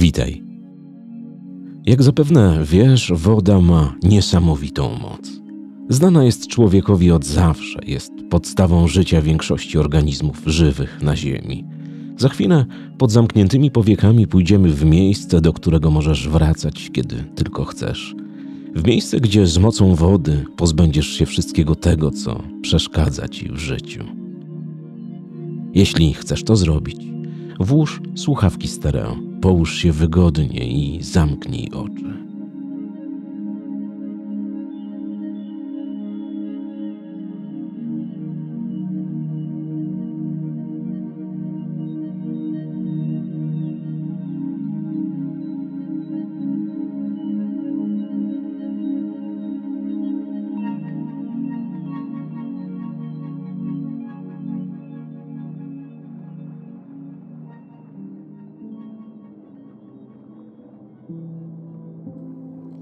Witaj. Jak zapewne wiesz, woda ma niesamowitą moc. Znana jest człowiekowi od zawsze, jest podstawą życia większości organizmów żywych na Ziemi. Za chwilę pod zamkniętymi powiekami pójdziemy w miejsce, do którego możesz wracać, kiedy tylko chcesz. W miejsce, gdzie z mocą wody pozbędziesz się wszystkiego tego, co przeszkadza ci w życiu. Jeśli chcesz to zrobić, włóż słuchawki stereo, połóż się wygodnie i zamknij oczy.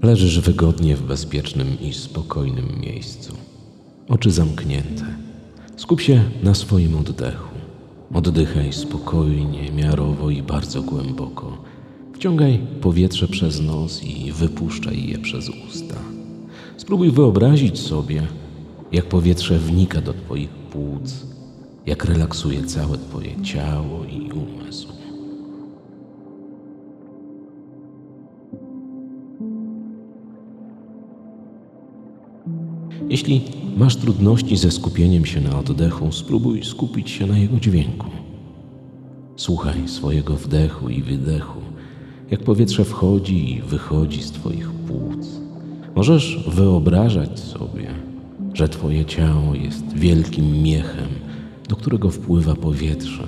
Leżysz wygodnie w bezpiecznym i spokojnym miejscu. Oczy zamknięte. Skup się na swoim oddechu. Oddychaj spokojnie, miarowo i bardzo głęboko. Wciągaj powietrze przez nos i wypuszczaj je przez usta. Spróbuj wyobrazić sobie, jak powietrze wnika do Twoich płuc, jak relaksuje całe Twoje ciało i umysł. Jeśli masz trudności ze skupieniem się na oddechu, spróbuj skupić się na jego dźwięku. Słuchaj swojego wdechu i wydechu, jak powietrze wchodzi i wychodzi z Twoich płuc. Możesz wyobrażać sobie, że Twoje ciało jest wielkim miechem, do którego wpływa powietrze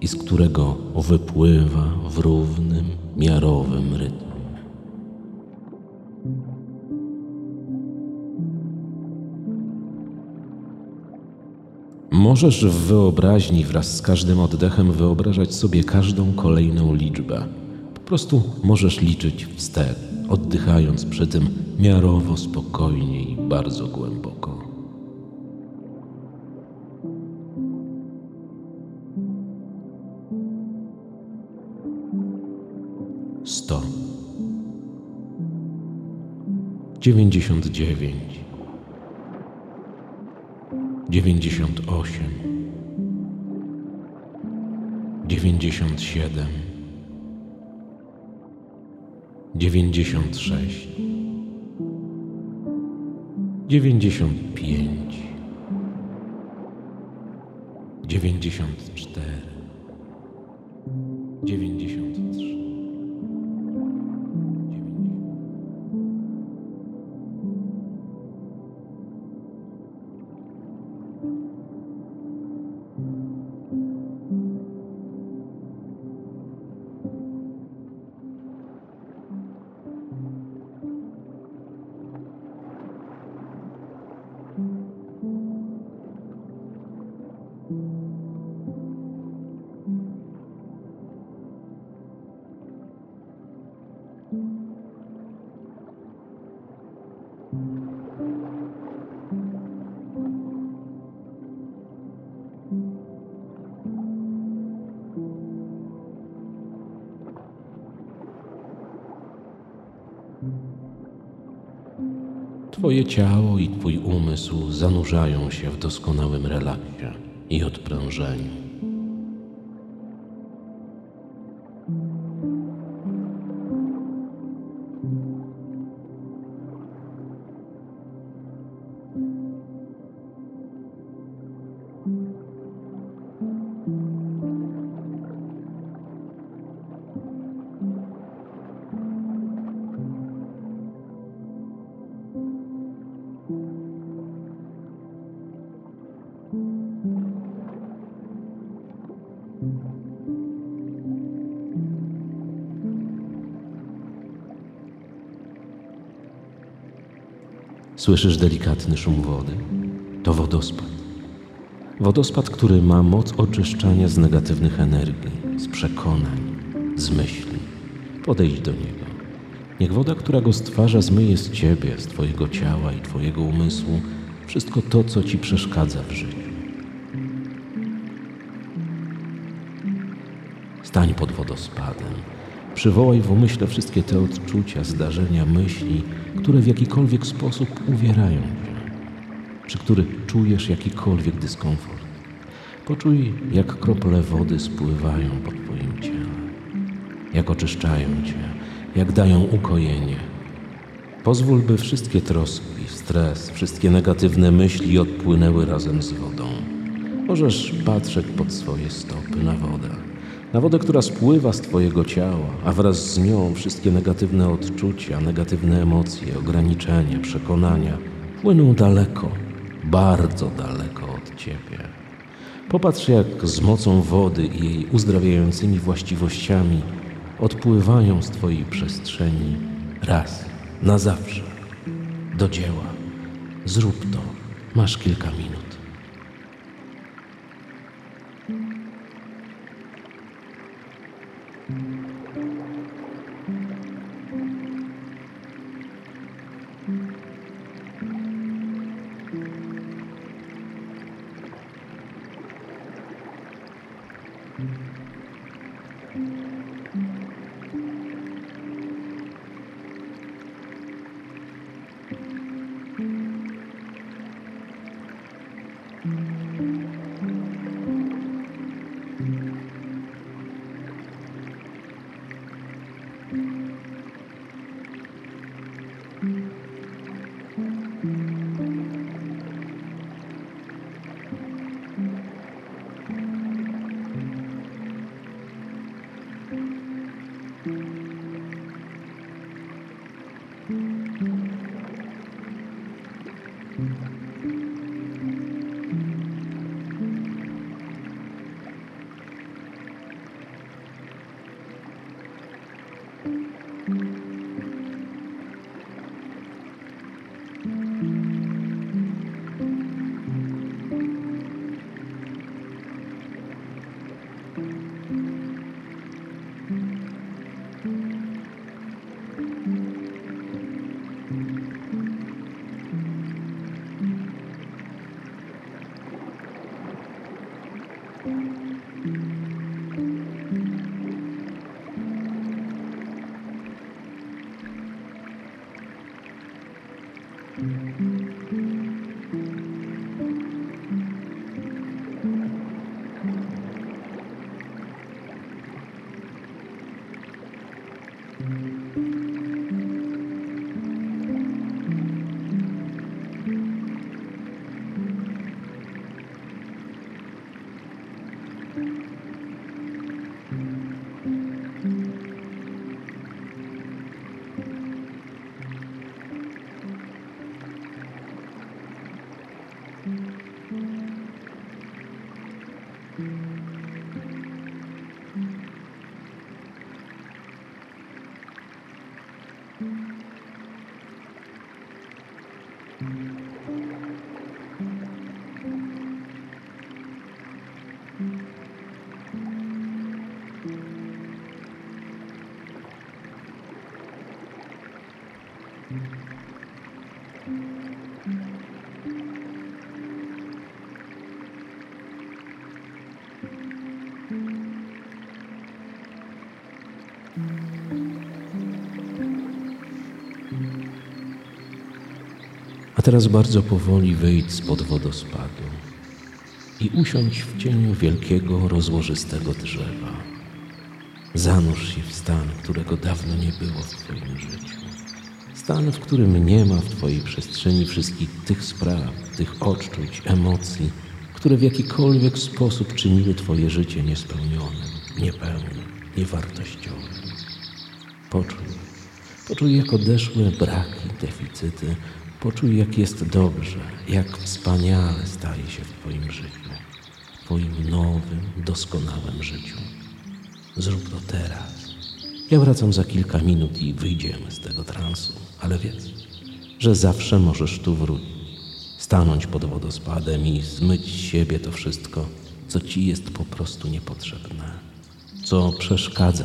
i z którego wypływa w równym, miarowym rytmie. Możesz w wyobraźni wraz z każdym oddechem wyobrażać sobie każdą kolejną liczbę. Po prostu możesz liczyć wstecz, oddychając przy tym miarowo spokojnie i bardzo głęboko. Sto. Dziewięćdziesiąt dziewięć dziewięćdziesiąt osiem, dziewięćdziesiąt siedem, dziewięćdziesiąt sześć, dziewięćdziesiąt pięć, dziewięćdziesiąt cztery, dziewięćdziesiąt Twoje ciało i Twój umysł zanurzają się w doskonałym relaksie i odprężeniu. Słyszysz delikatny szum wody? To wodospad. Wodospad, który ma moc oczyszczania z negatywnych energii, z przekonań, z myśli. Podejdź do niego. Niech woda, która go stwarza, zmyje z ciebie, z twojego ciała i twojego umysłu wszystko to, co ci przeszkadza w życiu. Stań pod wodospadem Przywołaj w umyśle wszystkie te odczucia, zdarzenia, myśli, które w jakikolwiek sposób uwierają cię, przy których czujesz jakikolwiek dyskomfort. Poczuj, jak krople wody spływają po twoim ciele, jak oczyszczają cię, jak dają ukojenie. Pozwól, by wszystkie troski, stres, wszystkie negatywne myśli odpłynęły razem z wodą. Możesz patrzeć pod swoje stopy na wodę. Na wodę, która spływa z Twojego ciała, a wraz z nią wszystkie negatywne odczucia, negatywne emocje, ograniczenia, przekonania płyną daleko, bardzo daleko od Ciebie. Popatrz, jak z mocą wody i jej uzdrawiającymi właściwościami odpływają z Twojej przestrzeni raz, na zawsze, do dzieła. Zrób to. Masz kilka minut. Mm-hmm. A teraz bardzo powoli wyjdź spod wodospadu i usiądź w cieniu wielkiego, rozłożystego drzewa. Zanurz się w stan, którego dawno nie było w Twoim życiu. Stan, w którym nie ma w Twojej przestrzeni wszystkich tych spraw, tych odczuć, emocji, które w jakikolwiek sposób czyniły Twoje życie niespełnionym, niepełnym, niewartościowym. Poczuj, poczuj, jak odeszły braki, deficyty, poczuj, jak jest dobrze, jak wspaniale staje się w Twoim życiu, w Twoim nowym, doskonałym życiu. Zrób to teraz. Ja wracam za kilka minut i wyjdziemy z tego transu, ale wiedz, że zawsze możesz tu wrócić, stanąć pod wodospadem i zmyć z siebie to wszystko, co ci jest po prostu niepotrzebne, co przeszkadza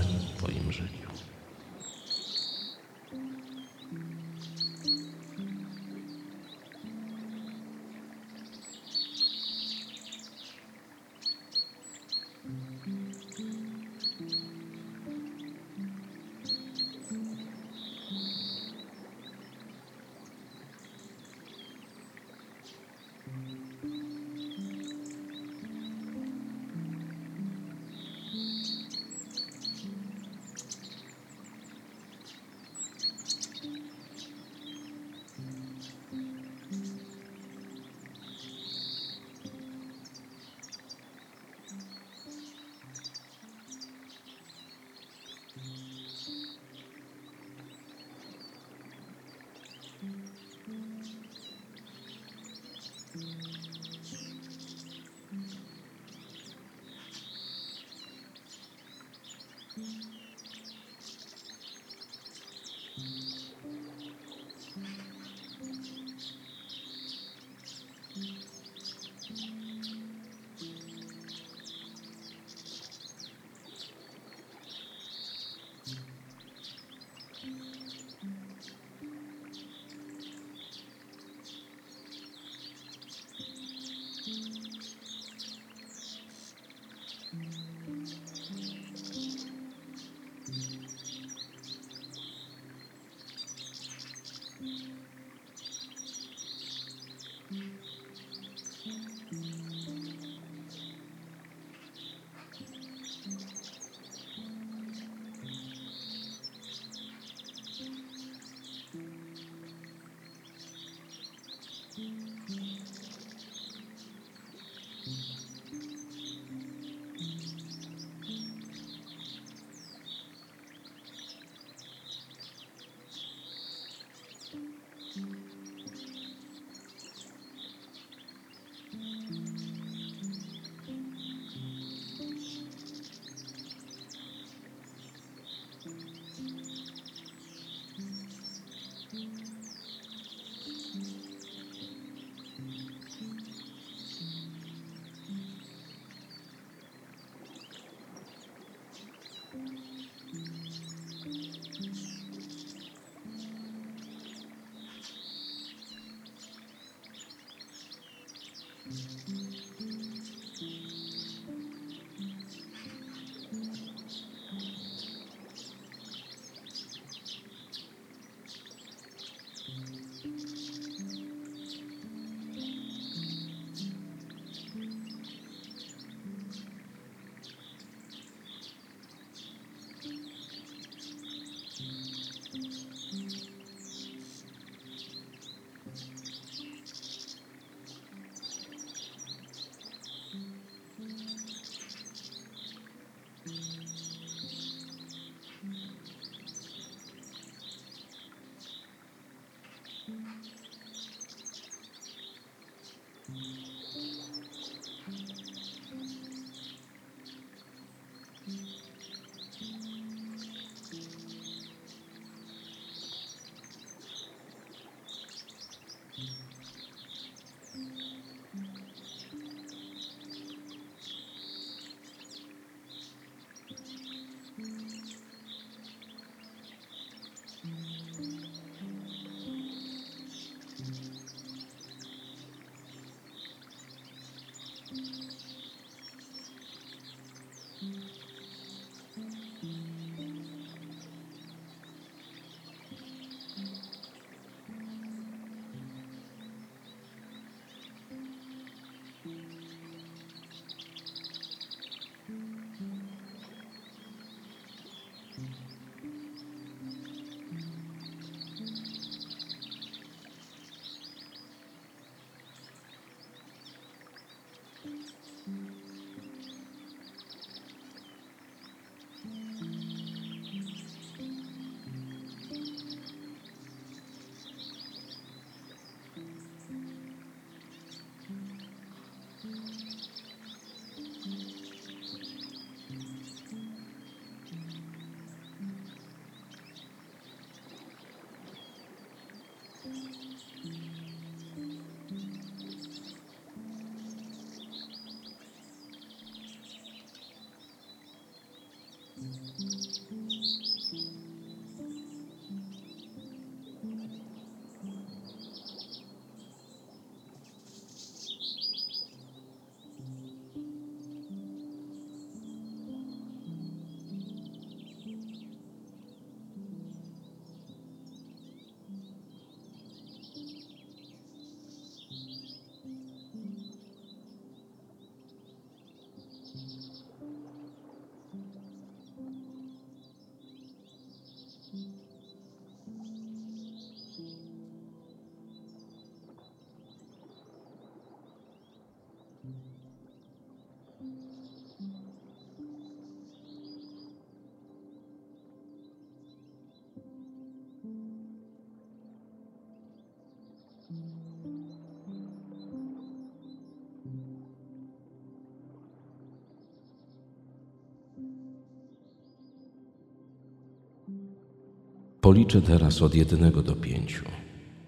Policzę teraz od jednego do pięciu.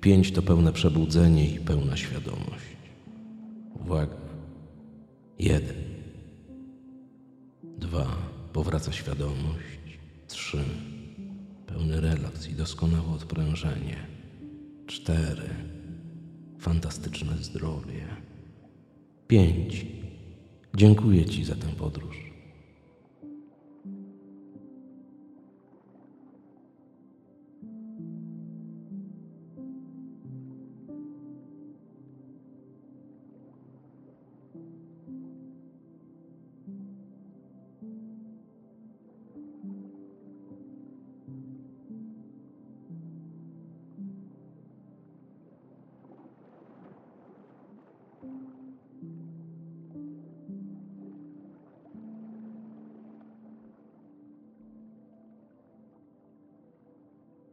Pięć to pełne przebudzenie i pełna świadomość. Uwaga. Jeden. Dwa. Powraca świadomość. Trzy. Pełny relaks i doskonałe odprężenie. Cztery. Fantastyczne zdrowie. Pięć. Dziękuję Ci za tę podróż.